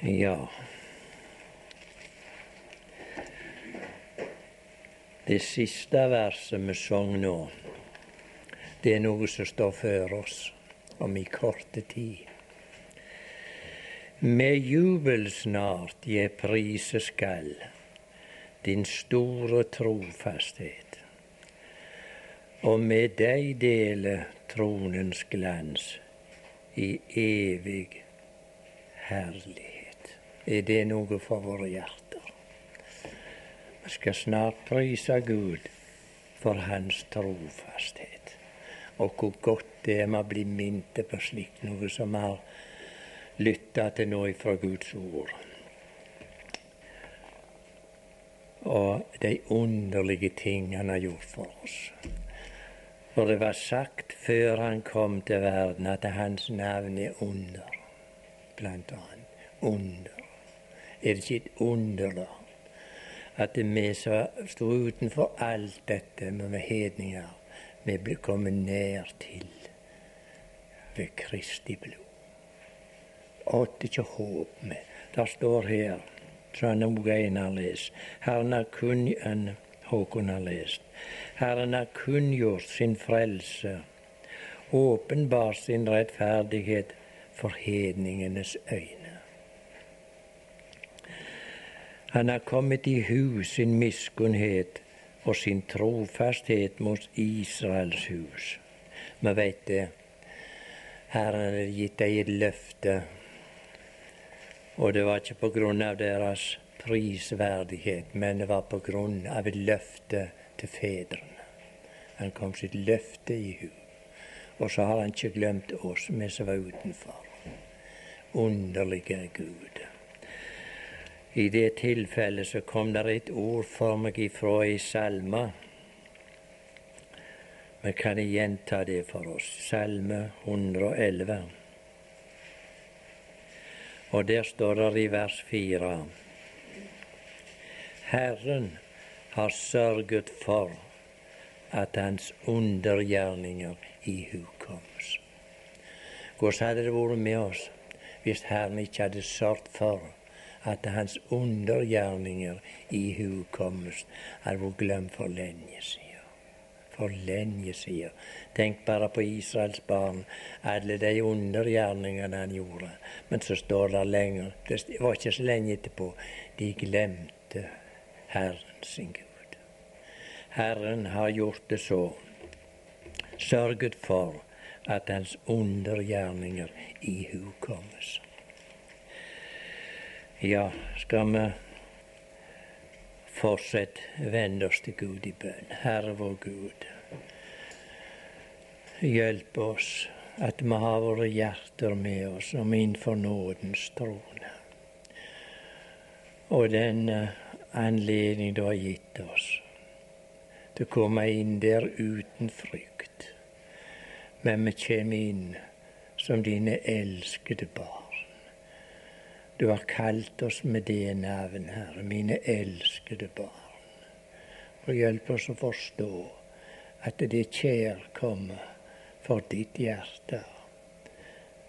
Ja. Det siste verset vi sang nå, det er noe som står før oss om i korte tid. Med jubel snart jeg prise skal din store trofasthet, og med deg dele tronens glans i evig herlighet. Er det noe for våre hjerter? Vi skal snart prise Gud for Hans trofasthet, og hvor godt det er vi blir bli minnet på slikt noe som vi har lytta til nå fra Guds ord. Og de underlige ting han har gjort for oss. For det var sagt før han kom til verden, at hans navn er under blant annet. Under. Er det ikke et under, da? At vi som sto utenfor alt dette med hedninger, vi ble kommet nær til ved Kristi blod. Åtte ikke håp med. Det står her, som òg har lest, Herren har kun en Håkon har lest. Herren har kunngjort sin frelse, åpenbart sin rettferdighet for hedningenes øyne. Han har kommet i hu sin miskunnhet og sin trofasthet mot Israels hus. Vi veit det. Herren hadde gitt dem et løfte, og det var ikke på grunn av deres prisverdighet, men det var på grunn av et løfte til fedrene. Han kom sitt løfte i hu. Og så har han ikke glemt oss, vi som var utenfor underlige Gud. I det tilfellet så kom det et ord for meg ifra i salme. Men kan gjenta det for oss. Salme 111. Og der står det i vers 4 Herren har sørget for at hans undergjerninger ihukommes. Hvordan hadde det vært med oss hvis Herren ikke hadde sørget for at hans undergjerninger i ihukommes hadde vært glemt for lenge siden. For lenge siden. Tenk bare på Israels barn, alle de undergjerningene han gjorde. Men så står det lenger, det var ikke så lenge etterpå, de glemte Herren sin Gud. Herren har gjort det så, sørget for at hans undergjerninger ihukommes. Ja, skal vi fortsette vende oss til Gud i bønn. Herre vår Gud, hjelp oss at vi har våre hjerter med oss om innenfor nådens trone. Og den anledning du har gitt oss til å komme inn der uten frykt men vi kommer inn som dine elskede barn. Du har kalt oss med det navn, Herre, mine elskede barn. Og hjelp oss å forstå at det kjærkommer for ditt hjerte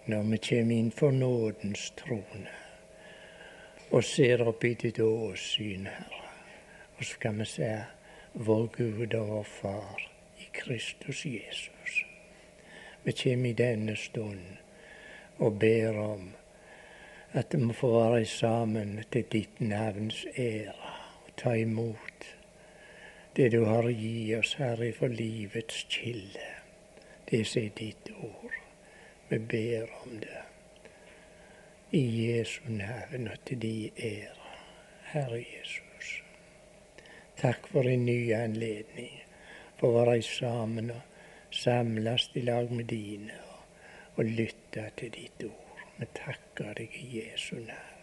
når vi kommer inn for nådens trone og ser opp i ditt åsyn, Herre. Og så skal vi se vår Gud og vår Far i Kristus Jesus. Vi kommer i denne stund og ber om at vi må få være sammen til ditt navns ære og ta imot det du har gi oss, Herre, for livets kilde. Det som er ditt ord. Vi ber om det. I Jesu navn og til din ære, Herre Jesus. Takk for en ny anledning for å være sammen. og samles i lag med dine og lytte til ditt ord. Vi takker deg i Jesu navn.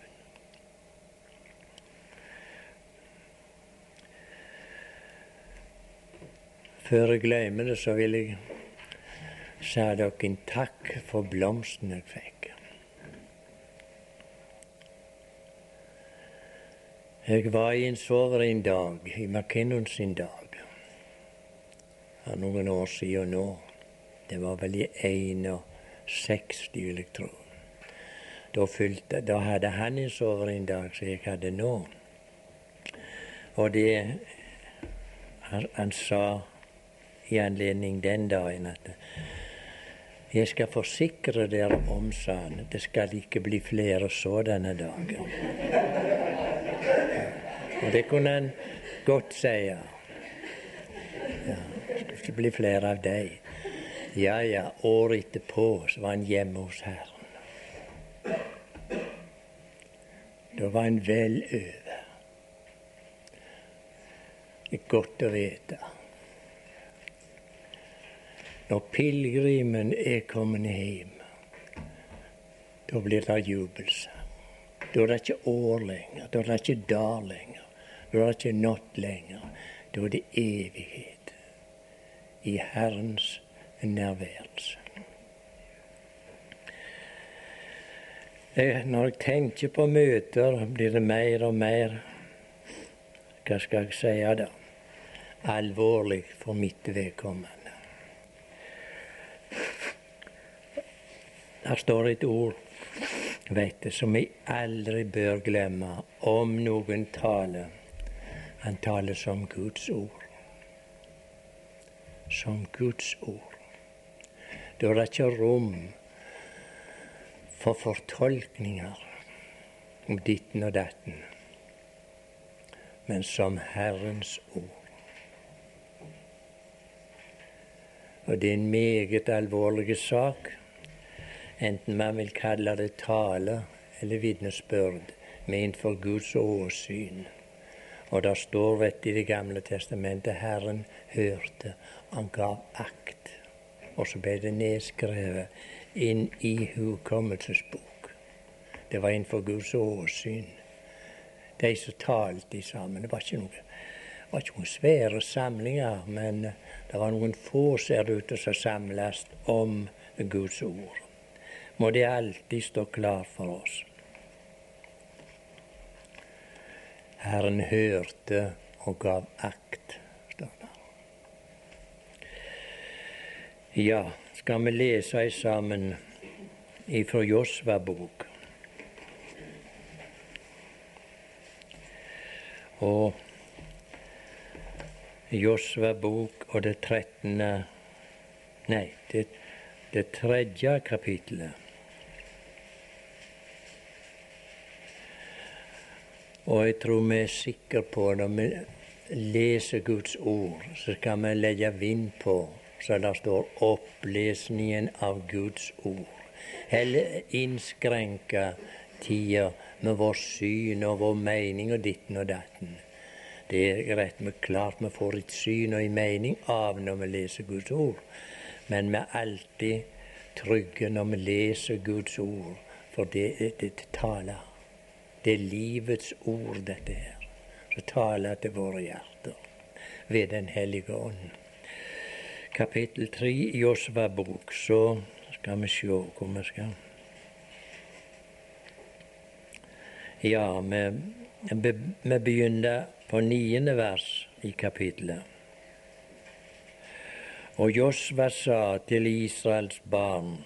Før jeg glemmer det, så vil jeg si dere en takk for blomsten jeg fikk. Jeg var i en sover en dag, i McKinnon sin dag for noen år siden nå. Det var vel i 61, vil jeg tro. Da, fylte, da hadde han en soveren dag som jeg hadde nå. Og det han, han sa i anledning den dagen at jeg skal forsikre dere om, sa han, det skal ikke bli flere sådanne dager. Og det kunne han godt si. Ja, det skal ikke bli flere av deg. Ja ja, året etterpå så var han hjemme hos Herren. Da var en vel over. Det er godt å vite. Når pilegrimen er kommet hjem, da blir det jubelsang. Da er det ikke år lenger, da er det ikke dag lenger, da er det ikke natt lenger. Da er det evighet i Herrens nærværelse. Når jeg tenker på møter, blir det mer og mer Hva skal jeg si da? Alvorlig for mitt vedkommende. Der står et ord vet du, som vi aldri bør glemme om noen taler. Han taler som Guds ord. Som Guds ord. Da er det ikke rom for fortolkninger om ditten og datten, men som Herrens ord. Og det er en meget alvorlig sak enten man vil kalle det tale eller vitnesbyrd, for Guds åsyn. Og det står rett i Det gamle testamentet Herren hørte, han gav akt. Og så ble det nedskrevet inn i hukommelsesbok. Det var innenfor Guds åsyn. De som talte sammen. Det var ikke noe det var ikke noen svære samlinger, men det var noen få ser det ut som samles om Guds ord må det alltid stå klart for oss. Herren hørte og gav akt, står det. Ja, skal vi lese sammen ifra Josva bok. Og Josva bok og det trettende Nei, det, det tredje kapitlet. Og jeg tror vi er sikre på når vi leser Guds ord, så skal vi legge vind på så det står 'opplesningen av Guds ord'. Eller innskrenke tida med vårt syn og vår mening og ditten og datten. Det er rett men klart vi får et syn og en mening av når vi leser Guds ord. Men vi er alltid trygge når vi leser Guds ord, for det, er det taler. Det er livets ord, dette her, som taler til våre hjerter ved Den hellige ånd. Kapittel tre i Josva bok, så skal vi se hvor vi skal Ja, vi, vi begynner på niende vers i kapittelet. Og Josva sa til Israels barn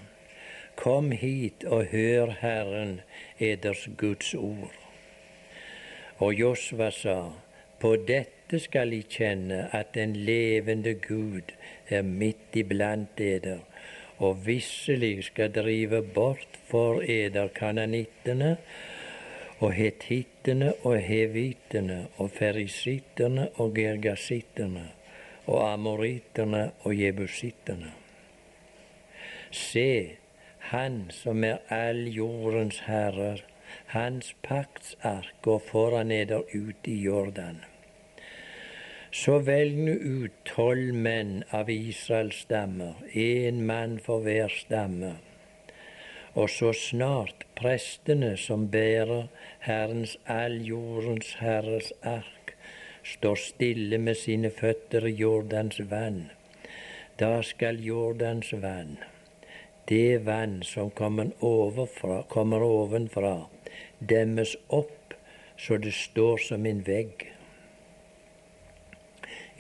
Kom hit og hør Herren eders Guds ord. Og Josva sa, på dette skal de kjenne at den levende Gud er midt iblant eder, og visselig skal drive bort for eder kananittene og hetittene og hevitene og ferisittene og gergasittene og amorittene og jebusittene. Se, han som er all jordens herrer, hans paktsark går foran eder ut i Jordan. Så velg nu ut tolv menn av Israels stammer, én mann for hver stamme. Og så snart prestene som bærer Herrens all jordens Herres ark, står stille med sine føtter i Jordans vann, da skal Jordans vann det vann som kommer, kommer ovenfra, demmes opp så det står som en vegg.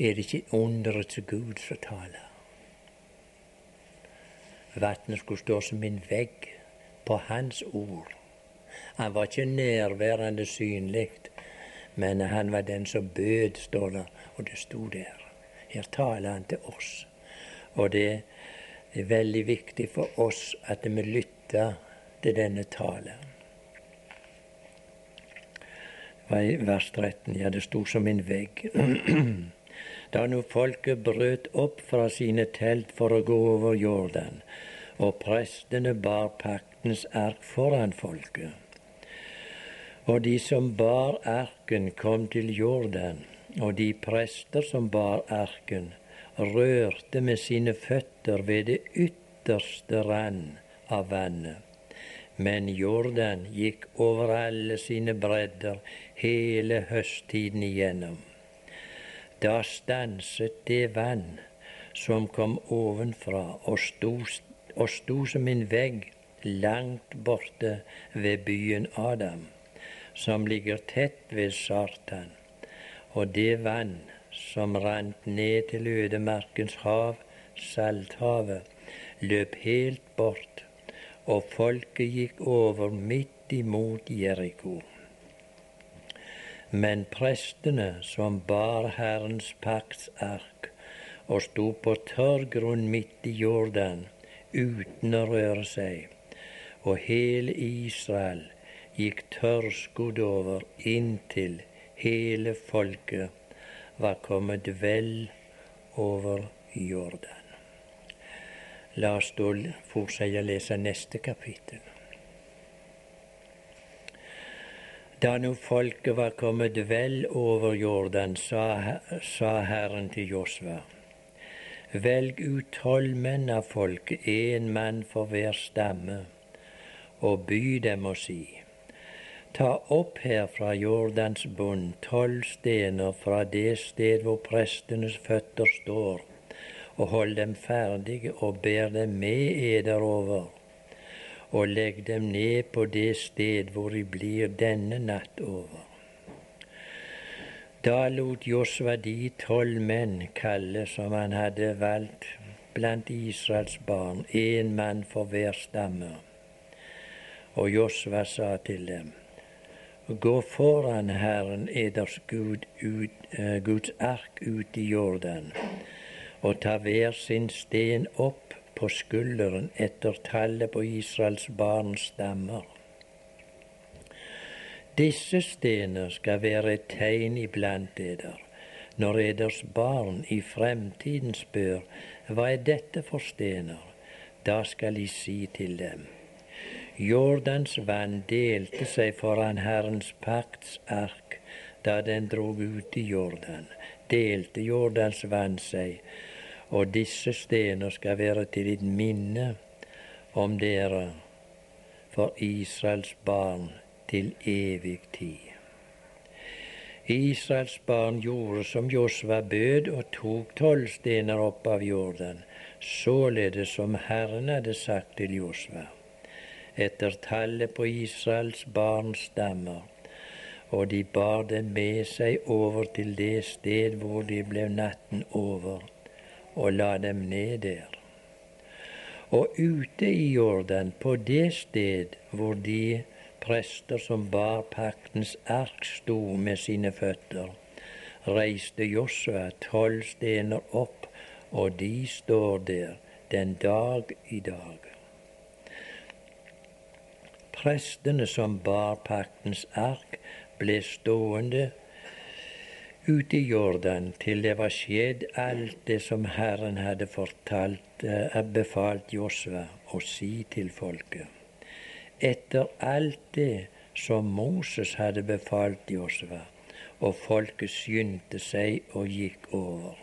Er det ikke til Gud som taler? Vatnet skulle stå som en vegg på Hans ord. Han var ikke nærværende synlig, men han var den som bød, står det, og det sto der. Her taler han til oss. Og det er veldig viktig for oss at vi lytter til denne talen. I vers 13. Ja, det sto som en vegg. da nå folket brøt opp fra sine telt for å gå over Jordan, og prestene bar paktens ark foran folket. Og de som bar arken, kom til Jordan, og de prester som bar arken, rørte med sine føtter ved det ytterste rand av vannet. Men Jordan gikk over alle sine bredder hele høsttiden igjennom. Da stanset det vann som kom ovenfra og sto, som en vegg langt borte ved byen Adam, som ligger tett ved Sartan. Og det vann som rant ned til ødemarkens hav, Salthavet, løp helt bort, og folket gikk over midt imot Jeriko. Men prestene som bar Herrens paktsark og sto på tørr grunn midt i Jordan uten å røre seg, og hele Israel gikk tørrskodd over inntil hele folket var kommet vel over Jordan. La oss da fortsette å lese neste kapittel. Da nå folket var kommet vel over Jordan, sa, sa Herren til Josva. Velg ut tolv menn av folket, én mann for hver stamme, og by dem å si. Ta opp her fra Jordans bunn tolv stener fra det sted hvor prestenes føtter står, og hold dem ferdige og ber dem med eder over, og legg dem ned på det sted hvor de blir denne natt over. Da lot Josva de tolv menn kalle som han hadde valgt blant Israels barn, én mann for hver stamme. Og Josva sa til dem, gå foran Herren eders Gud ut, uh, Guds ark ut i Jordan, og ta hver sin sten opp på skulderen etter tallet på Israels barns stammer. Disse stener skal være et tegn iblant eder, når eders barn i fremtiden spør hva er dette for stener, da skal de si til dem Jordans vann delte seg foran Herrens pakts ark da den drog ut i Jordan. Delte Jordans vann seg, og disse stener skal være til et minne om dere for Israels barn til evig tid. Israels barn gjorde som Josva bød, og tok tolv stener opp av jorden, således som Herren hadde sagt til Josva etter tallet på Israels barns stammer, og de bar dem med seg over til det sted hvor de ble natten over, og la dem ned der. Og ute i Jordan, på det sted hvor de prester som bar paktens ark, sto med sine føtter, reiste Josua tolv stener opp, og de står der den dag i dag. Prestene som bar paktens ark, ble stående ute i Jordan til det var skjedd alt det som Herren hadde fortalt, eh, befalt Josva å si til folket. Etter alt det som Moses hadde befalt Josva, og folket skyndte seg og gikk over.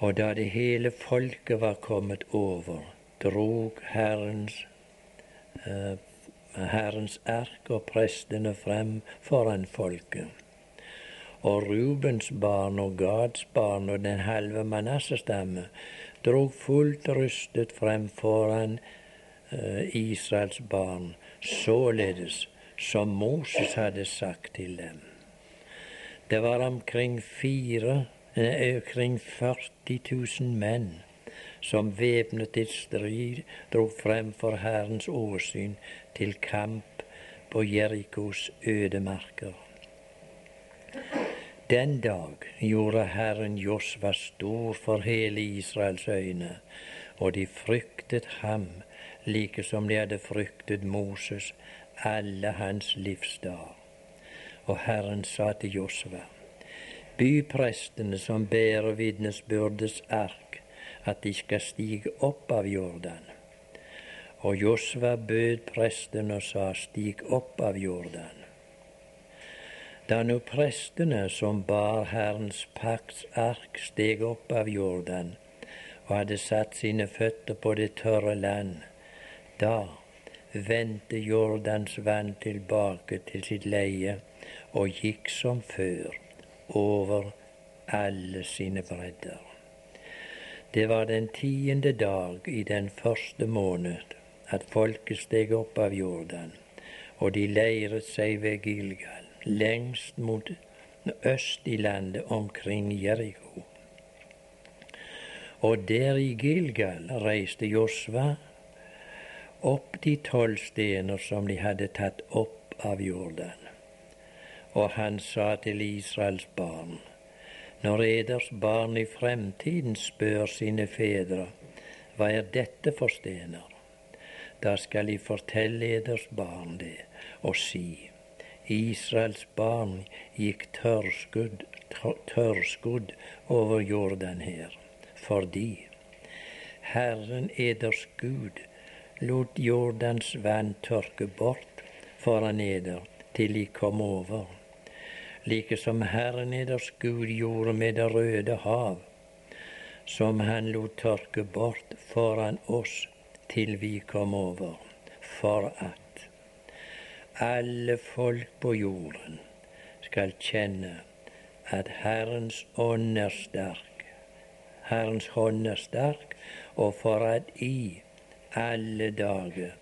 Og da det hele folket var kommet over, drog Herrens Eh, Herrens ark og prestene frem foran folket. Og Rubens barn og Gads barn og den halve Manassestamme drog fullt rustet frem foran uh, Israels barn, således som Moses hadde sagt til dem. Det var omkring, fire, eh, omkring 40 000 menn som væpnet til strid drog frem for Herrens åsyn til kamp på Jerikos ødemarker. Den dag gjorde Herren Josva stor for hele Israels øyne, og de fryktet ham like som de hadde fryktet Moses alle hans livsdager. Og Herren sa til Josva, by prestene som bærer vitnesbyrdets ark, at de skal stige opp av Jordan. Og Josva bød presten og sa, stig opp av Jordan. Da nå prestene som bar Herrens pakts ark, steg opp av Jordan og hadde satt sine føtter på det tørre land, da vendte Jordans vann tilbake til sitt leie og gikk som før over alle sine bredder. Det var den tiende dag i den første måned at folket steg opp av Jordan, og de leiret seg ved Gilgal lengst mot øst i landet omkring Jeriko. Og der i Gilgal reiste Josva opp de tolv stener som de hadde tatt opp av Jordan. Og han sa til Israels barn, når eders barn i fremtiden spør sine fedre, hva er dette for stener? Da skal de fortelle eders barn det og si, Israels barn gikk tørrskudd, tørrskudd over jorden her, fordi Herren eders Gud lot jordens vann tørke bort foran eder til de kom over, like som Herren eders Gud gjorde med Det røde hav, som han lot tørke bort foran oss til vi kom over, for at alle folk på jorden skal kjenne at Herrens ånd er sterk. Herrens hånd er sterk, og for at I alle dager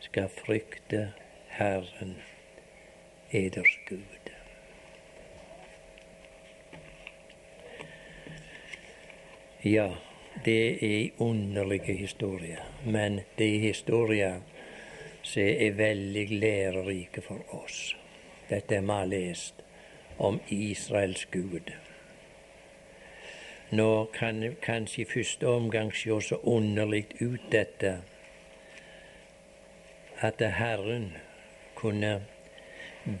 skal frykte Herren eders Gud. Ja, det er underlig historie, men det er historier som er veldig lærerike for oss. Dette vi har lest om Israels Gud. Nå kan kanskje i første omgang se så underlig ut dette at Herren kunne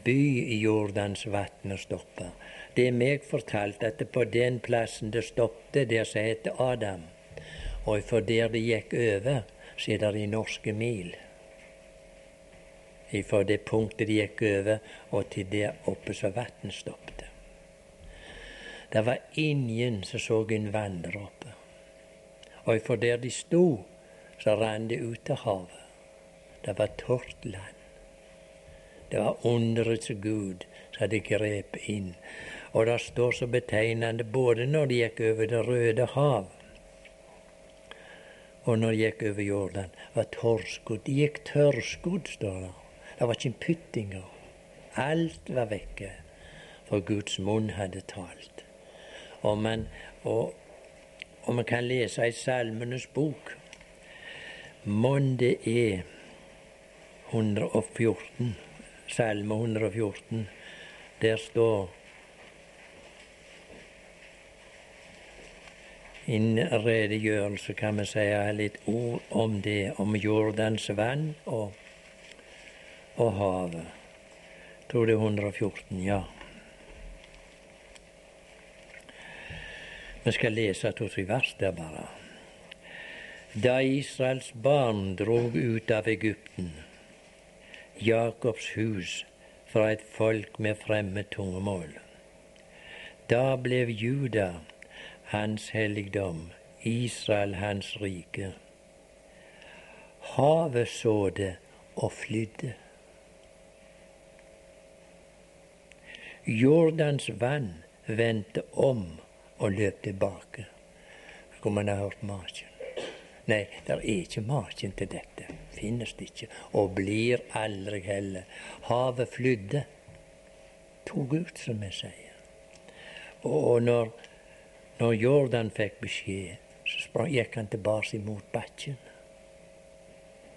by i Jordans vann og stoppe. Det er meg fortalt at på den plassen det stoppet, der som heter Adam, og for der det gikk over, så er det i norske mil fra det punktet de gikk over, og til der oppe så vannet stoppet. Det var ingen som så en vanndråpe. Og fra der de sto, så rant det ut til havet. Det var tørt land. Det var underets Gud som hadde grepet inn. Og det står så betegnende både når de gikk over Det røde hav, og når de gikk over Jordan, var tørrskudd. De gikk tørrskudd, står det. Det var ikke en pytting Alt var vekke, for Guds munn hadde talt. Og man, og, og man kan lese i Salmenes bok Mon det er 114, Salme 114, der står en redegjørelse, kan vi si, litt ord om det, om Jordans vann og og havet. Tror det er 114, ja. Vi skal lese to-tre vers der bare. Da Israels barn drog ut av Egypten, Jakobs hus, fra et folk med fremmed tungemål. Da ble Juda hans helligdom, Israel hans rike. Havet så det og flydde. Jordans vann vendte om og løp tilbake. Skulle man ha hørt maken? Nei, det er ikke maken til dette. Finnes det ikke. Og blir aldri heller. Havet flydde. Tok ut, som jeg sier. Og når, når Jordan fikk beskjed, så sprang, gikk han tilbake imot bakken.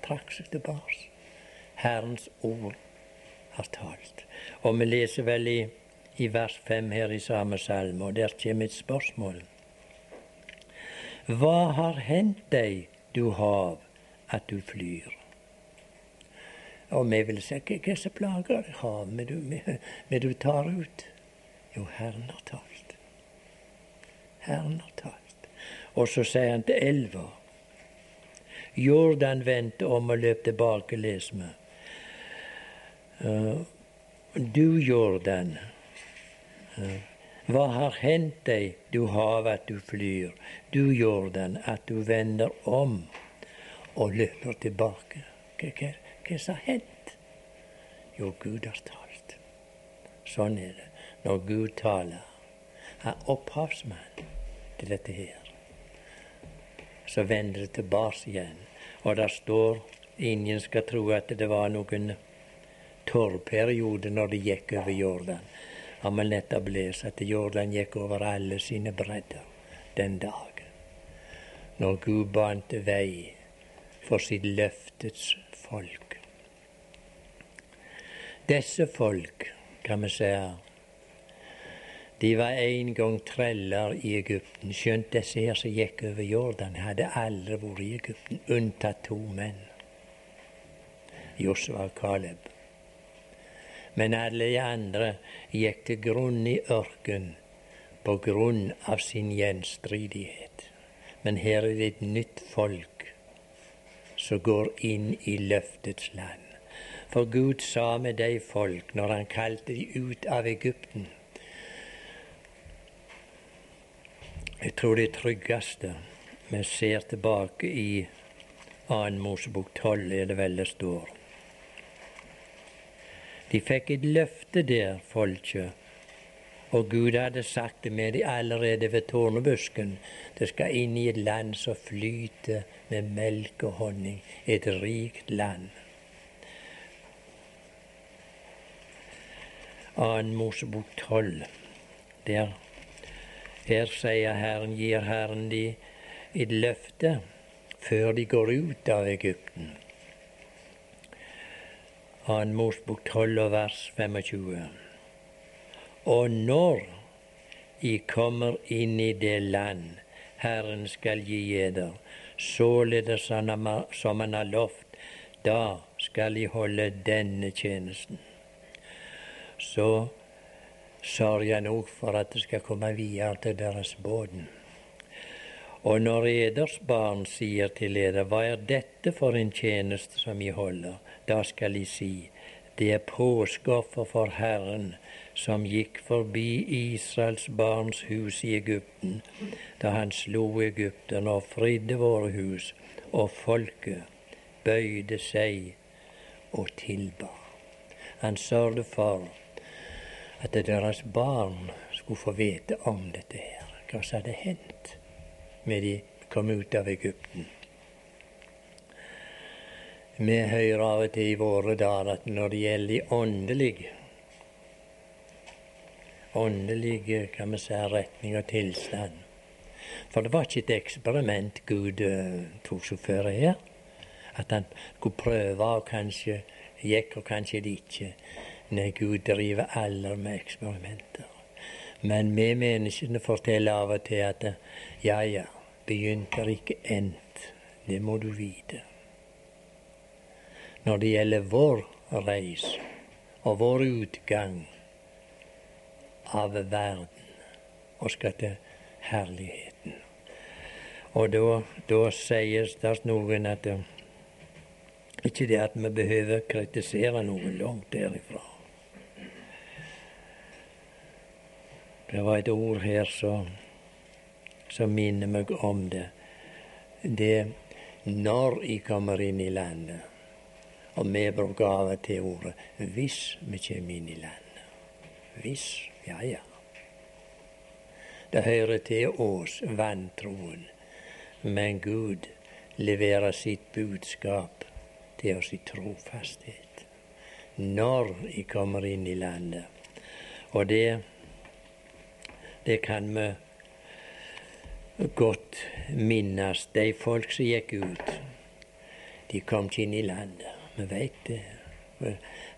Trakk seg tilbake. Herrens ord har talt. Og vi leser vel i, i vers fem her i samme salme, og der kommer et spørsmål. Hva har hendt deg, du hav, at du flyr? Og vi vil si hva som plager deg, hav, men du, du tar ut? Jo, Herren har talt. Herren har talt. Og så sier han til elva Jordan vendte om og løp tilbake, leser vi. Uh, du, Jordan, uh, hva har hendt deg, du hav, at du flyr? Du, Jordan, at du vender om og løper tilbake? Hva, har hendt? Jo, Gud har talt. Sånn er det når Gud taler. Han er opphavsmann til dette her så vender det tilbake igjen. Og der står ingen skal tro at det var noen tørrperiode når de gikk over Jordan. Han må nettopp lese at Jordan gikk over alle sine bredder den dagen. Når Gud bante vei for sitt løftets folk. Disse folk, kan vi si, de var en gang treller i Egypten. Skjønt disse her som gikk over Jordan, hadde aldri vært i Egypten, unntatt to menn. Josua og Caleb. Men alle de andre gikk til grunn i ørken på grunn av sin gjenstridighet. Men her er det et nytt folk som går inn i løftets land. For Gud sa med de folk når han kalte de ut av Egypten Jeg tror det tryggeste vi ser tilbake i 2. Mosebok 12, er det vel det står. De fikk et løfte der, folket, og Gud hadde sagt det med dem allerede ved tårnebusken. Det skal inn i et land som flyter med melk og honning. Et rikt land. Annen Mosebok 12. Der her sier Herren, gir Herren de et løfte før de går ut av Egypten. Annen Mosbok 12 vers 25. Og når I kommer inn i det land Herren skal gi eder, således som Han har lovt, da skal I holde denne tjenesten. Så sørger jeg nok for at det skal komme videre til deres båten. Og når eders barn sier til eder, hva er dette for en tjeneste som I holder, da skal I si, det er påskeoffer for Herren som gikk forbi Israels barns hus i Egypten, da han slo egypterne og fridde våre hus, og folket bøyde seg og tilba. Han sørget for at deres barn skulle få vite om dette her. Hva hadde hendt med de kom ut av Egypten. Vi hører av og til i våre dager at når det gjelder de åndelige åndelige kan vi si, retning og tilstand For det var ikke et eksperiment Gud uh, tok seg før her. At han skulle prøve, og kanskje gikk, og kanskje det ikke. Nei, Gud driver aldri med eksperimenter. Men vi menneskene forteller av og til at ja, ja, begynte ikke endt. Det må du vite. Når det gjelder vår reis og vår utgang av verden og skal til herligheten. Og da, da sies det noen at Ikke det at vi behøver kritisere noen langt derifra. Det var et ord her som minner meg om det. Det når jeg kommer inn i landet. Og vi bruker av og til ordet 'hvis vi kommer inn i landet'. Hvis. Ja, ja. Det hører til oss, vantroen. Men Gud leverer sitt budskap til oss i trofasthet. Når jeg kommer inn i landet. Og det det kan vi godt minnes. De folk som gikk ut, de kom ikke inn i landet. Vi veit det.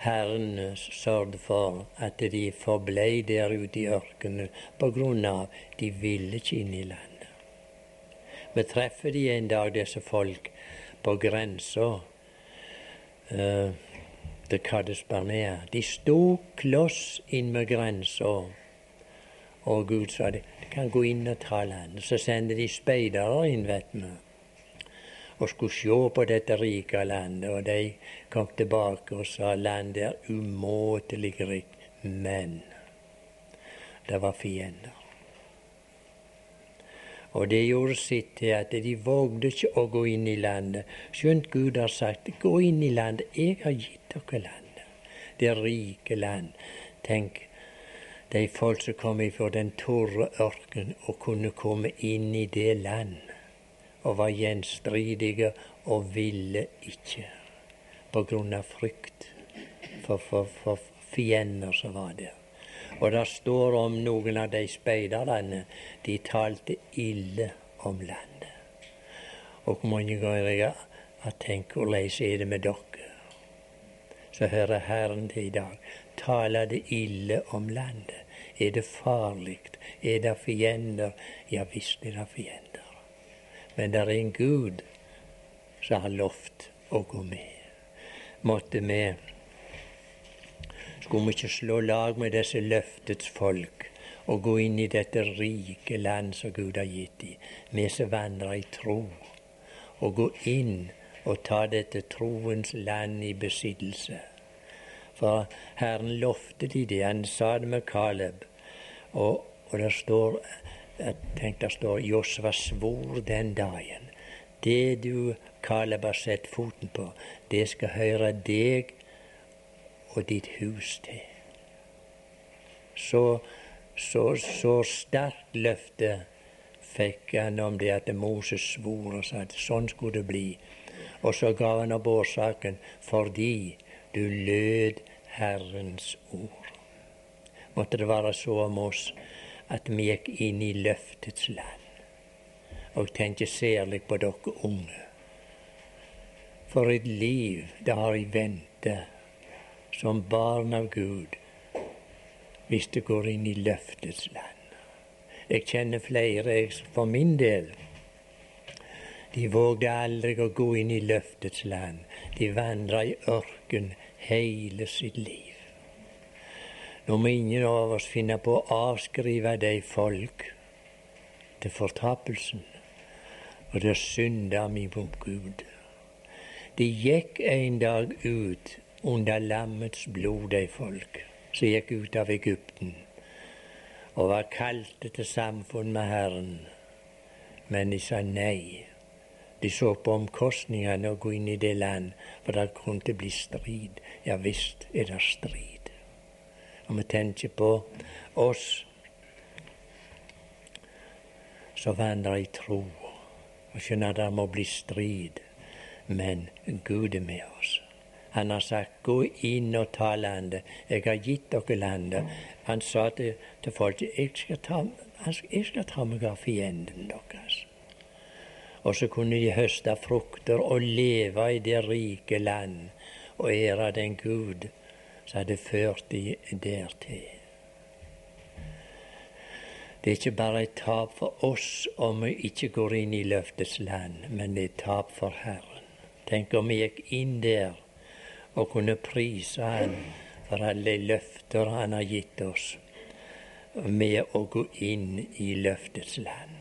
Herren sørget for at de forblei der ute i ørkenen på grunn av de ville ikke inn i landet. Vi treffer de en dag, disse folk, på grensa uh, til Kades Barnea. De sto kloss inn med grensa, og Gud sa de, de kan gå inn og ta landet. Så sendte de speidere inn, vet vi og skulle se på dette rike landet. Og de kom tilbake og sa landet er umåtelig rikt, men det var fiender. Og det gjorde sitt til at de vågde ikke å gå inn i landet. Skjønt Gud har sagt 'gå inn i landet'. Jeg har gitt dere landet. Det rike land. Tenk, de folk som kom ifra den tørre ørken og kunne komme inn i det land og var gjenstridige og ville ikke på grunn av frykt for, for, for fiender som var der. Og det står om noen av de speiderne de talte ille om landet. Og mange ganger jeg har tenkt hvordan er det med dere? Så hører Herren til i dag. Taler det ille om landet? Er det farlig? Er det fiender? Ja visst er det fiender. Men det er en Gud som har lovt å gå med. Måtte vi Skulle vi ikke slå lag med disse løftets folk og gå inn i dette rike land som Gud har gitt dem, vi som vandrer i tro, og gå inn og ta dette troens land i besittelse. For Herren lovte de det. Han sa det med Caleb. Og, og det står jeg tenkte det står Josva svor den dagen. Det du, Kaleb, har sett foten på, det skal høre deg og ditt hus til. Så, så, så sterkt løfte fikk han om det at Moses svor og sa at sånn skulle det bli. Og så ga han opp årsaken fordi du lød Herrens ord. Måtte det være så om oss at vi gikk inn i løftets land. Og tenker særlig på dere unge. For et liv det har i vente som barn av Gud hvis det går inn i løftets land. Jeg kjenner flere, jeg, for min del. De vågde aldri å gå inn i løftets land. De vandra i ørken hele sitt liv. Nå må ingen av oss finne på å avskrive de folk til fortapelsen, og til synda vi mot Gud. De gikk en dag ut under lammets blod, de folk som gikk ut av Egypten, og var kalte til samfunn med Herren. Men de sa nei. De så på omkostningene å gå inn i det land, for det kunne bli strid. Ja visst er det strid. Og vi tenker på oss som vandrer i tro og skjønner det må bli strid. Men Gud er med oss. Han har sagt 'gå inn og ta landet'. Jeg har gitt dere landet. Han sa til, til folk jeg skal, ta, jeg skal ta meg av fienden deres. Og så kunne de høste frukter og leve i det rike land og ære den Gud som hadde ført de dertil. Det er ikke bare et tap for oss om vi ikke går inn i løftets land, men det er et tap for Herren. Tenk om vi gikk inn der og kunne prise Han for alle løfter Han har gitt oss, med å gå inn i løftets land.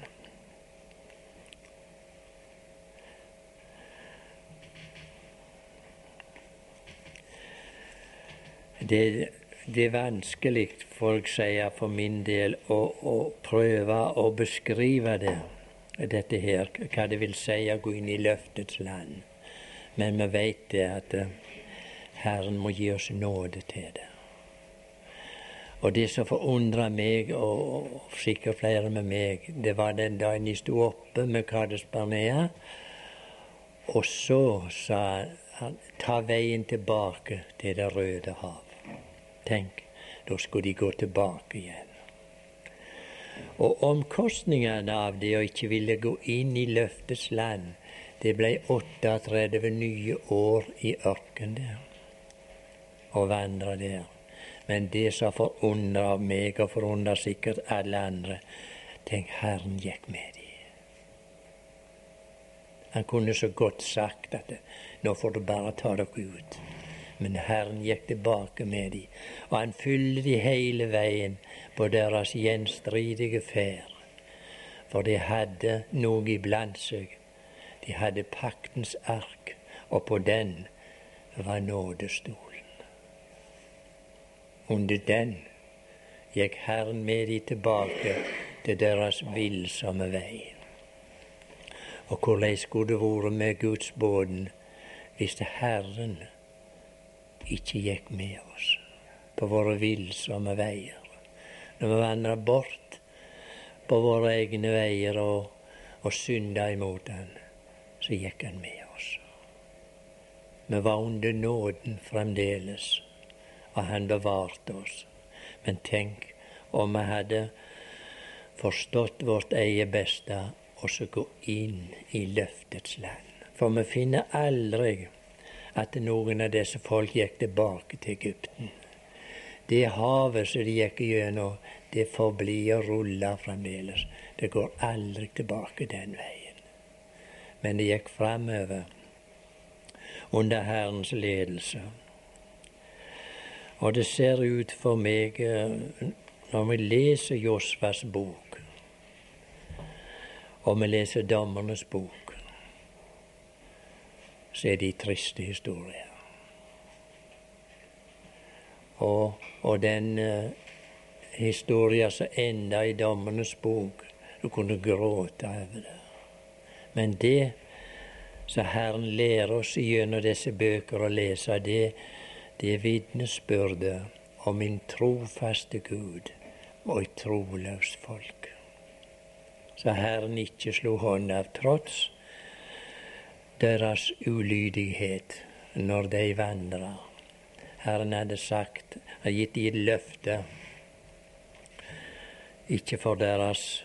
Det, det er vanskelig, folk sier for min del, å, å, prøve å beskrive det, dette her, hva det vil si å gå inn i løftets land. Men vi vet det at eh, Herren må gi oss nåde til det. Og det som forundra meg, og sikkert flere med meg, det var den dagen jeg sto oppe med Kades Barnea, og så sa han ta veien tilbake til Det røde hav. Tenk, da skulle de gå tilbake igjen. Og omkostningene av det å ikke ville gå inn i løftets land, det ble 38 nye år i ørken der. og vandre der. Men det som forundrer meg, og forundrer sikkert alle andre, tenk, Herren gikk med dem. Han kunne så godt sagt at nå får du bare ta dere ut. Men Herren gikk tilbake med dem, og han fylte dem hele veien på deres gjenstridige ferd. For de hadde noe iblant seg. De hadde paktens ark, og på den var nådestolen. Under den gikk Herren med dem tilbake til deres villsomme vei. Og hvordan skulle det vært med Guds båden hvis Herren ikke gikk med oss på våre villsomme veier? Når vi vandra bort på våre egne veier og, og synda imot Han, så gikk Han med oss. Vi var under nåden fremdeles og han bevarte oss. Men tenk om vi hadde forstått vårt eget beste og så gå inn i løftets land. For vi finner aldri at noen av disse folk gikk tilbake til Egypten. Det havet som de gikk gjennom, det forblir å rulle fremdeles. Det går aldri tilbake den veien. Men det gikk framover under Herrens ledelse. Og det ser ut for meg, eh, når vi leser Josvas bok, og vi leser Dommernes bok, så er de triste historier. Og, og den uh, historien som enda i Dommernes bok, du kunne gråte over det. Men det som Herren lærer oss gjennom disse bøker å lese, det det vitnesbyrdet om en trofaste Gud og et troløst folk. Så Herren ikke slo hånda av trots deres ulydighet når de vandra. Herren hadde sagt, hadde gitt dem et løfte, ikke for deres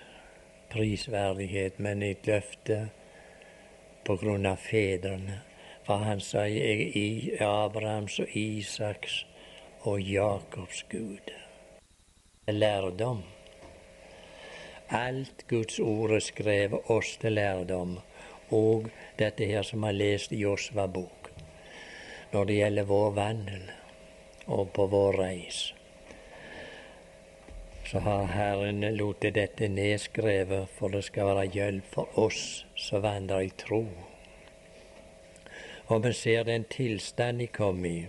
prisverdighet, men et løfte på grunn av fedrene for han sa i Abrahams og Isaks og Jakobs Gud. Lærdom. Alt Guds ord er skrevet oss til lærdom, og dette her som har lest i Josva bok, når det gjelder vår vandel og på vår reis. Så har Herren lot dette nedskrevet for det skal være hjelp for oss som vandrer i tro og vi ser den tilstand de kom i.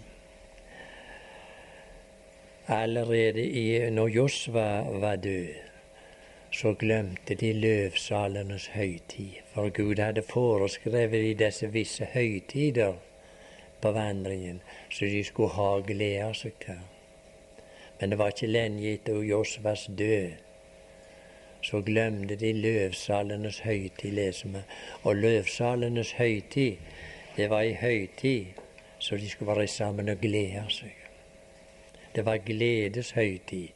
Allerede i, når Josva var død, så glemte de løvsalenes høytid. For Gud hadde foreskrevet i disse visse høytider på vandringen, så de skulle ha glede av seg til. Men det var ikke lenge etter Josvas død så glemte de løvsalenes høytid, leser vi. Og løvsalenes høytid, det var ei høytid så de skulle være sammen og glede seg. Det var gledeshøytid.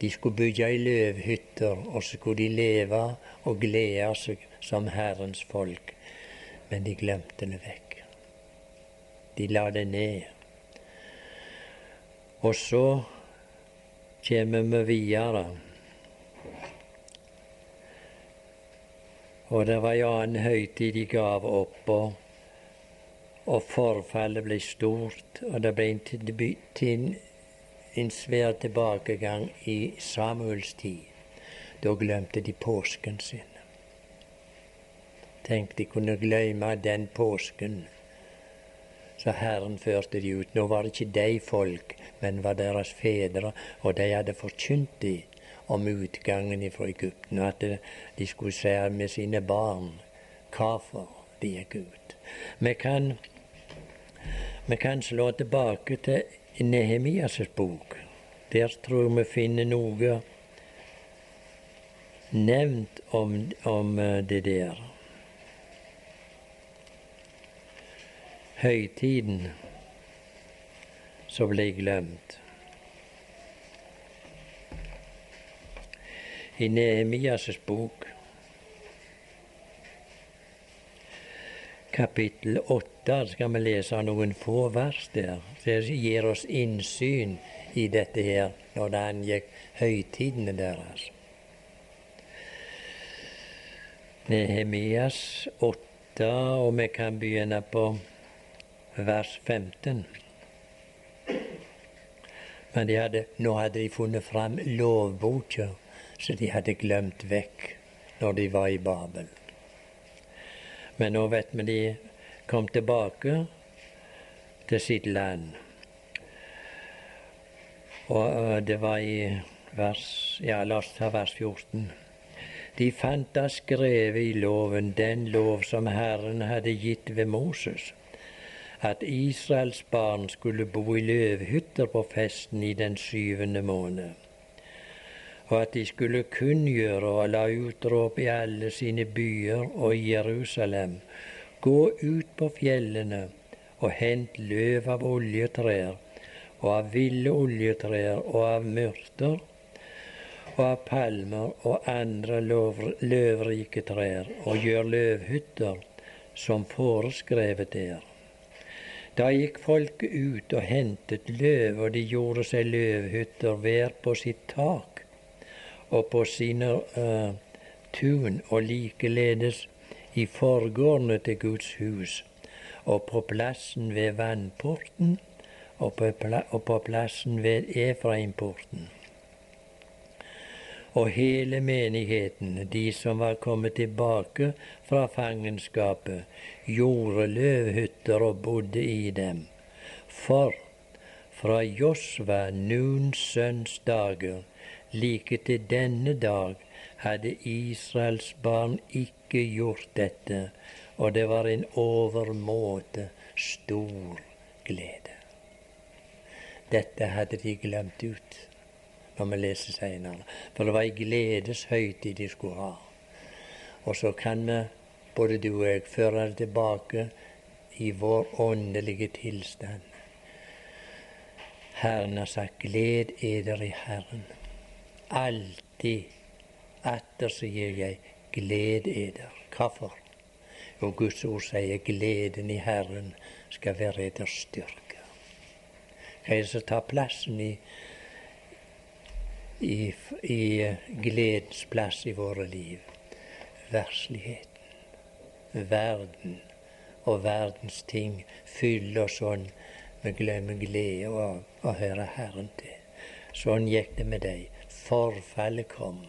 De skulle bygge i løvhytter, og så skulle de leve og glede seg som Herrens folk. Men de glemte det vekk. De la det ned. Og så kommer vi videre. Og det var en annen høytid de gav opp. og og forfallet ble stort, og det ble en, en svær tilbakegang i Samuels tid. Da glemte de påsken sin. Tenk, de kunne glemme den påsken så Herren førte de ut. Nå var det ikke de folk, men var deres fedre, og de hadde forkynt de om utgangen fra Egypten, og at de skulle se med sine barn hvorfor de gikk ut. Vi kan vi kan slå tilbake til Nehemias bok. Der tror jeg vi finner noe nevnt om, om eh, det der. Høytiden som ble glemt. I Nehemias bok kapittel 8 skal vi lese noen få vers der. Det gir oss innsyn i dette her når det angikk høytidene deres. Nehemias 8, og vi kan begynne på vers 15. Men hadde, nå hadde de funnet fram lovboka så de hadde glemt vekk når de var i Babel. Men nå vet vi de kom tilbake til sitt land. Og det var i vers Ja, la oss ta vers 14. De fant da skrevet i loven den lov som Herren hadde gitt ved Moses at Israels barn skulle bo i løvhytter på festen i den syvende måned, og at de skulle kunngjøre og la utråp i alle sine byer og i Jerusalem, gå ut på fjellene og hent løv av oljetrær og av ville oljetrær og av myrter og av palmer og andre løvrike trær, og gjør løvhytter som foreskrevet er. Da gikk folket ut og hentet løv, og de gjorde seg løvhytter hver på sitt tak og på sine uh, tun, og likeledes i forgårdene til Guds hus, og på plassen ved vannporten, og på, pla og på plassen ved Efraimporten og hele menigheten, de som var kommet tilbake fra fangenskapet, gjorde løvhytter og bodde i dem. For fra Josva, Nuns sønns dager, like til denne dag, hadde Israels barn ikke gjort dette, og det var en overmåte stor glede. Dette hadde de glemt ut når vi leser seinere. For det var ei gledeshøytid de skulle ha. Og så kan vi, både du og jeg, føre det tilbake i vår åndelige tilstand. Herren har sagt 'gled eder i Herren'. Alltid atter gir jeg 'gled eder'. Hvorfor? Og Guds ord sier 'gleden i Herren skal være eders styrke'. Hva er det som tar plassen i i, i gledens plass i våre liv. Versligheten, verden og verdens ting fyller sånn vi glemmer glede av å høre Herren til. Sånn gikk det med deg. Forfallet kom.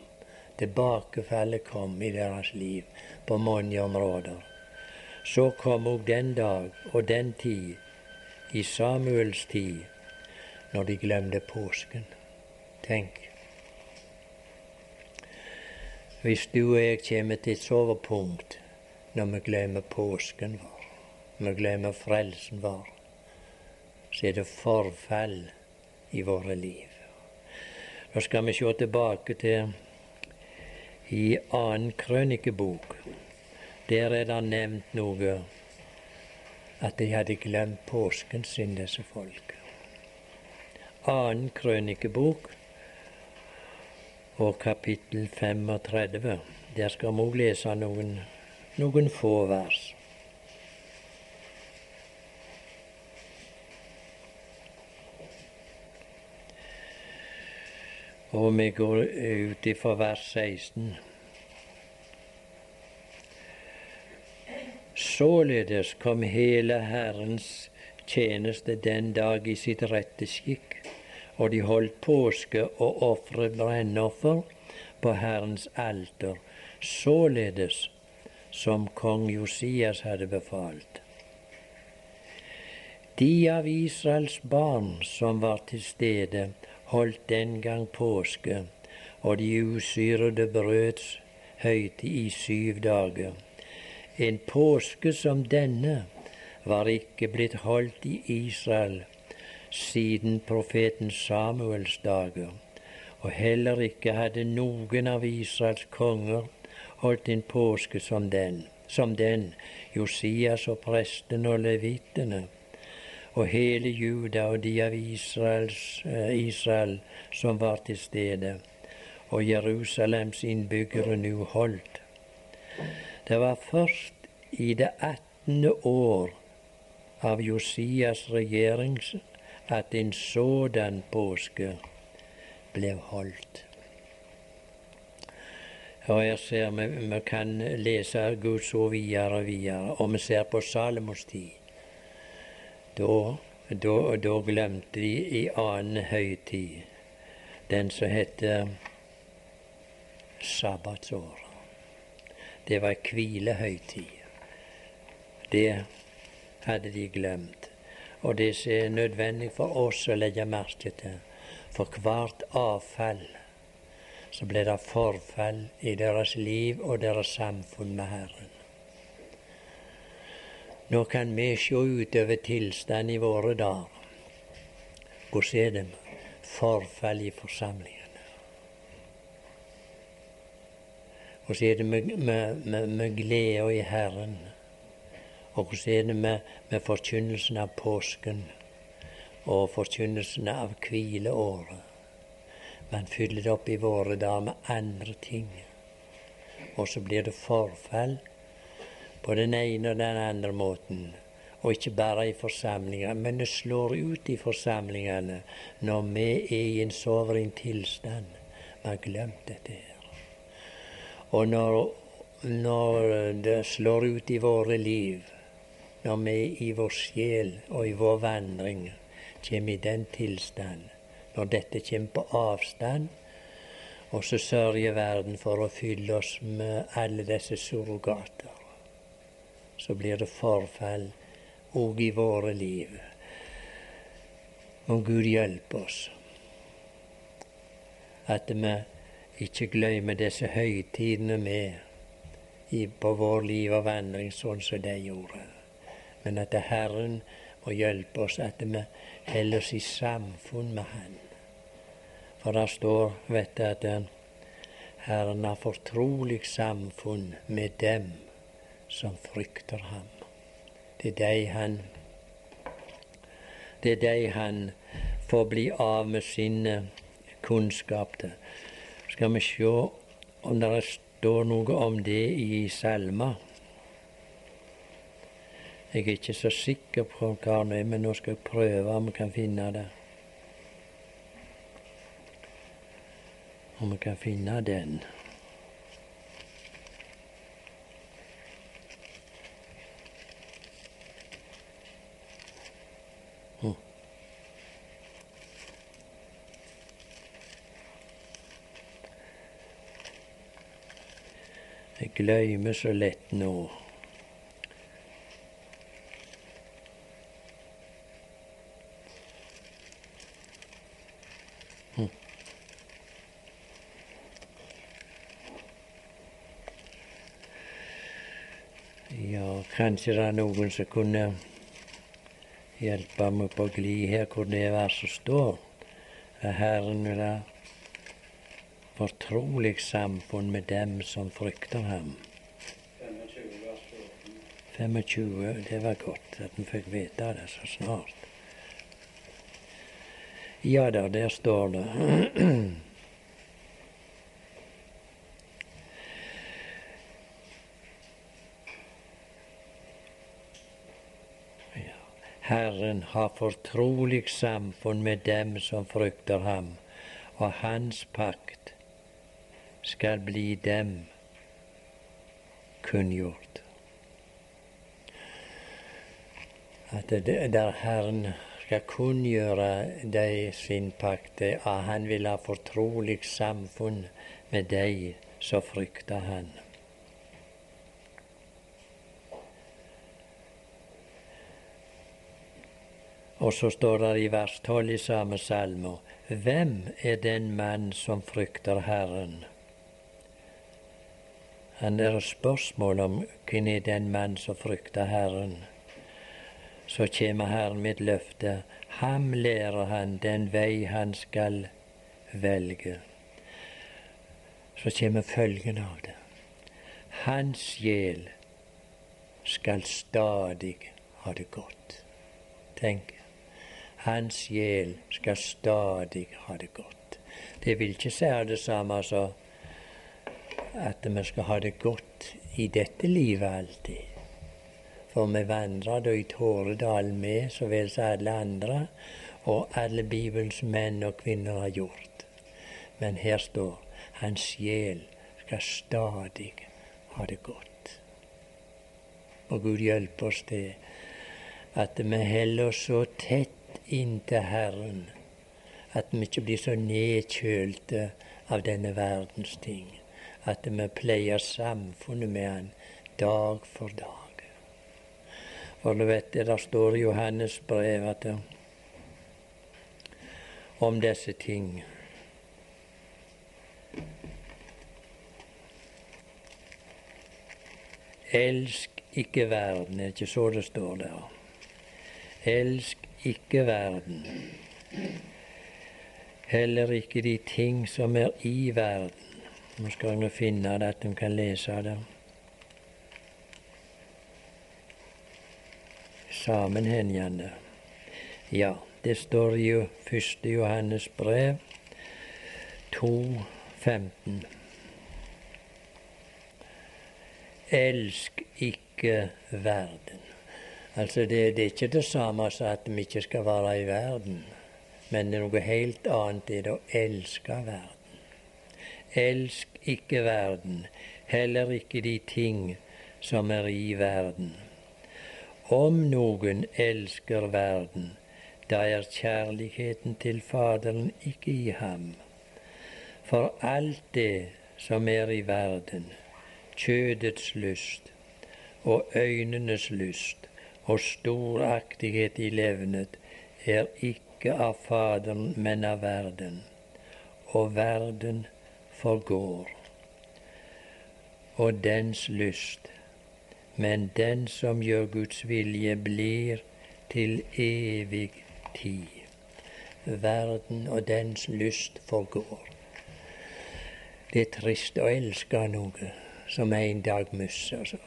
Tilbakefallet kom i deres liv på mange områder. Så kom òg den dag og den tid, i Samuels tid, når de glemte påsken. Tenk, hvis du og jeg kommer til et sovepunkt når vi glemmer påsken vår, vi glemmer frelsen vår, så er det forfall i våre liv. Nå skal vi se tilbake til i annen krønikebok. Der er det nevnt noe at de hadde glemt påsken sin, disse folk. Annen krønikebok og kapittel 35. Der skal vi òg lese noen, noen få vers. Og vi går ut ifra vers 16. Således kom hele Herrens tjeneste den dag i sitt rette skikk og de holdt påske og ofret brennoffer på Herrens alter, således som kong Josias hadde befalt. De av Israels barn som var til stede, holdt den gang påske og de usyrede brøds høytid i syv dager. En påske som denne var ikke blitt holdt i Israel siden profeten Samuels dager, og heller ikke hadde noen av Israels konger holdt en påske som den, som den Josias og prestene og levittene, og hele Juda og de av Israels, eh, Israel som var til stede, og Jerusalems innbyggere nå holdt. Det var først i det åttende år av Josias regjering at en sådan påske ble holdt. Og jeg ser vi, vi kan lese Guds ord videre og videre, og vi ser på Salomos tid. Da, da, da glemte de i annen høytid den som heter sabbatsår. Det var hvilehøytid. Det hadde de glemt. Og det som er nødvendig for oss å legge merke til, for hvert avfall så ble det forfall i deres liv og deres samfunn med Herren. Nå kan vi se utover tilstand i våre dager. Hvordan er det forfall i forsamlingene? Hvordan er det med, med, med, med gleda i Herren? Og hvordan er det med, med forkynnelsen av påsken og forkynnelsen av hvileåret? Man fyller det opp i våre dager med andre ting. Og så blir det forfall på den ene og den andre måten. Og ikke bare i forsamlinger, men det slår ut i forsamlingene når vi er i en soveren tilstand. Vi har glemt dette her. Og når, når det slår ut i våre liv, når vi i vår sjel og i vår vandring kommer i den tilstand, når dette kommer på avstand, og så sørger verden for å fylle oss med alle disse surrogater, så blir det forfall òg i våre liv. Må Gud hjelpe oss at vi ikke glemmer disse høytidene med på vår liv og vandring sånn som de gjorde men at Herren må hjelpe oss at vi holder oss i samfunn med Han. For det står, vet du, at Herren har fortrolig samfunn med dem som frykter ham. Det er de han Det er de han får bli av med sine eh, kunnskap til. Skal vi se om det står noe om det i salmer. Jeg er ikke så sikker på hva det er, men nå skal jeg prøve om vi kan finne det. Om vi kan finne den. Glemmer så lett nå. Ja, Kanskje det er noen som kunne hjelpe meg på glid her hvor det verset står. Herren vil ha fortrolig samfunn med dem som frykter ham. 25, det var godt at vi fikk vite det så snart. Ja da, der står det. Herren har fortrolig samfunn med dem som frykter ham, og hans pakt skal bli dem kunngjort. At det, der Herren skal kunngjøre deg sin pakt, at han vil ha fortrolig samfunn med deg så frykter Han. Og så står det i vers 12 i samme salme Hvem er den mann som frykter Herren? Han er spørsmål om hvem er den mann som frykter Herren. Så kommer Herren med et løfte. Ham lærer han den vei han skal velge. Så kommer følgen av det. Hans sjel skal stadig ha det godt. Tenk. Hans sjel skal stadig ha det godt. Det vil ikke si det samme som at vi skal ha det godt i dette livet alltid. For vi vandrer da i Tåredalen med så vel som alle andre, og alle Bibelens menn og kvinner har gjort. Men her står hans sjel skal stadig ha det godt. Og Gud hjelpe oss til at vi holder oss så tett inntil Herren at vi ikke blir så nedkjølte av denne verdens ting. At vi pleier samfunnet med Han dag for dag. For du vet det, der står i Johannes brev at om disse ting Elsk ikke verden, er ikke så det står der. Elsk ikke verden, heller ikke de ting som er i verden. Nå skal jeg finne det, at de kan lese det. Sammenhengende. Ja, det står i 1. Johannes brev 2.15. Elsk ikke verden. Altså det, det, er ikke det samme som at vi ikke skal være i verden, men det er noe helt annet det å elske verden. Elsk ikke verden, heller ikke de ting som er i verden. Om noen elsker verden, da er kjærligheten til Faderen ikke i ham. For alt det som er i verden, kjødets lyst og øynenes lyst og storaktighet i levnet, er ikke av Faderen, men av verden. Og verden forgår, og dens lyst. Men den som gjør Guds vilje, blir til evig tid. Verden og dens lyst forgår. Det er trist å elske noe som en dag mister, så,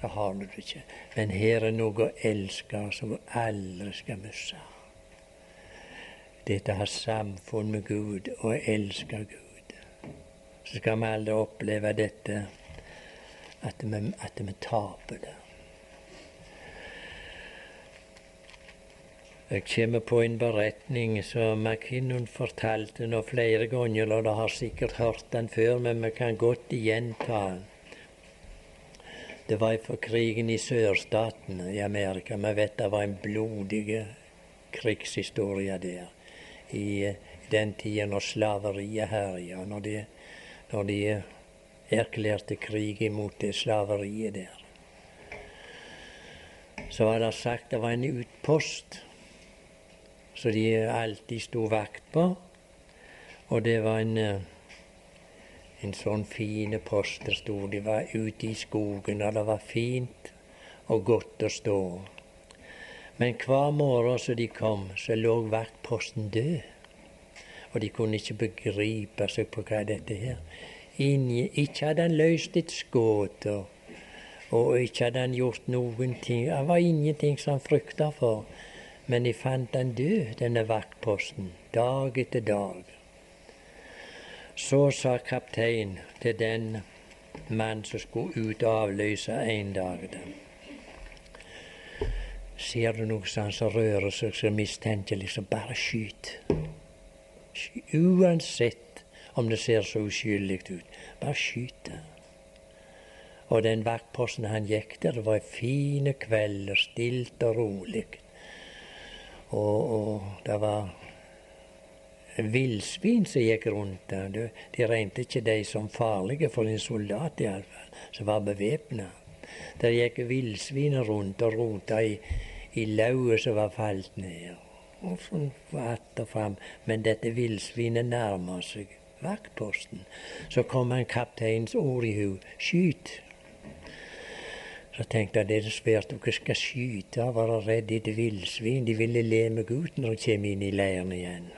så har du det ikke. Men her er noe å elske som aldri skal miste. Dette har samfunn med Gud og elske Gud. Så skal vi aldri oppleve dette at vi, at vi taper det. Jeg kommer på en beretning som McKinnon fortalte nå flere ganger, og dere har sikkert hørt den før, men vi kan godt gjenta den. Det var for krigen i sørstaten i Amerika. Vi vet det var en blodig krigshistorie der. I den tida når slaveriet herja, når de, når de erklærte krig imot det slaveriet der. Så var det sagt det var en utpost så de alltid sto vakt på. Og det var en, eh, en sånn fine post der sto. De var ute i skogen, og det var fint og godt å stå. Men hver morgen som de kom, så lå vaktposten død. Og de kunne ikke begripe seg på hva dette her. Inni, ikke hadde han løst et skudd, og, og, ikke hadde han gjort noen ting. Det var ingenting som han frykta for. Men de fant han død, denne vaktposten, dag etter dag. Så sa kaptein til den mann som skulle ut og avløse en dag Ser du noe sånt som rører seg så mistenkelig, så bare skyt. Uansett om det ser så uskyldig ut. Bare skyt. Og den vaktposten han gikk der, det var fine kvelder, stilt og rolig. Og, og det var villsvin som gikk rundt der. De, de regnet ikke de som farlige for en soldat, iallfall, som var bevæpna. Der gikk villsvin rundt og rota i, i lauet som var falt ned. Og att og fram. Men dette villsvinet nærmer seg vaktposten. Så kom en kapteins ord i hu. Skyt! Så tenkte jeg det er svært dere skal skyte Jeg være redd et villsvin. De ville le meg ut når de kommer inn i leiren igjen.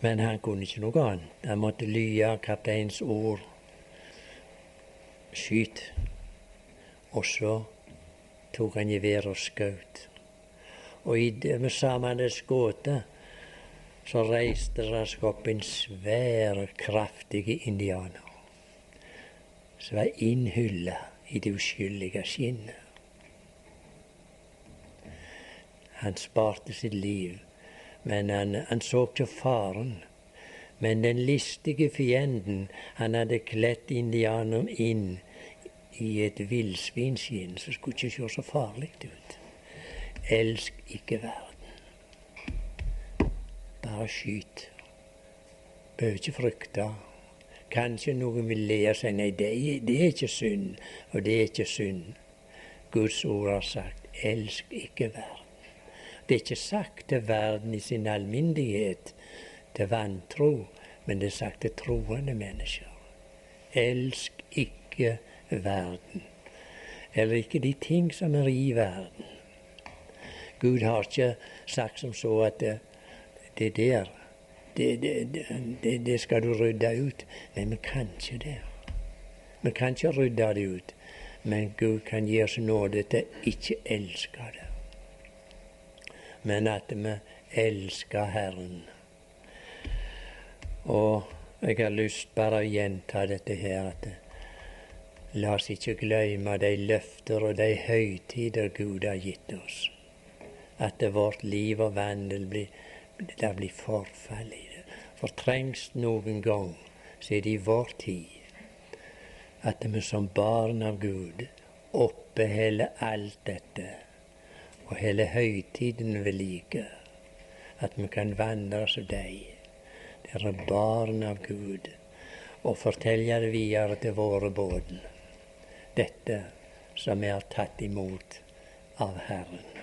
Men han kunne ikke noe annet. Han måtte lye kapteins ord. Skyt. Og så tok han geværet og skjøt. Og i det samme skudd så reiste det seg opp en svær, kraftig indianer som var innhylla i det uskyldige skinnet. Han sparte sitt liv, men han, han så ikke faren. Men den listige fienden, han hadde kledd indianeren inn i et villsvinskinn som skulle ikke se så farlig ut. Elsk ikke verden. Bare skyt. Bør ikke frykte. Kanskje noen vil le og si nei, det er, det er ikke synd, og det er ikke synd. Guds ord har sagt elsk ikke verden. Det er ikke sagt til verden i sin alminnelighet, til vantro, men det er sagt til troende mennesker. Elsk ikke verden, eller ikke de ting som er i verden. Gud har ikke sagt som så at det, det der det, det, det, skal du rydde ut. Men vi kan ikke det. Vi kan ikke rydde det ut. Men Gud kan gi oss nåde til ikke elske det men at vi elsker Herren. Og jeg har lyst bare å gjenta dette her at la oss ikke glemme de løfter og de høytider Gud har gitt oss. At vårt liv og vandel blir, det blir forfall i det. For trengs noen gang, så er det i vår tid at vi som barn av Gud oppeholder alt dette og hele høytiden ved like. At vi kan vandre som deg, dere barn av Gud, og fortelle det videre til våre båten. Dette som vi har tatt imot av Herren.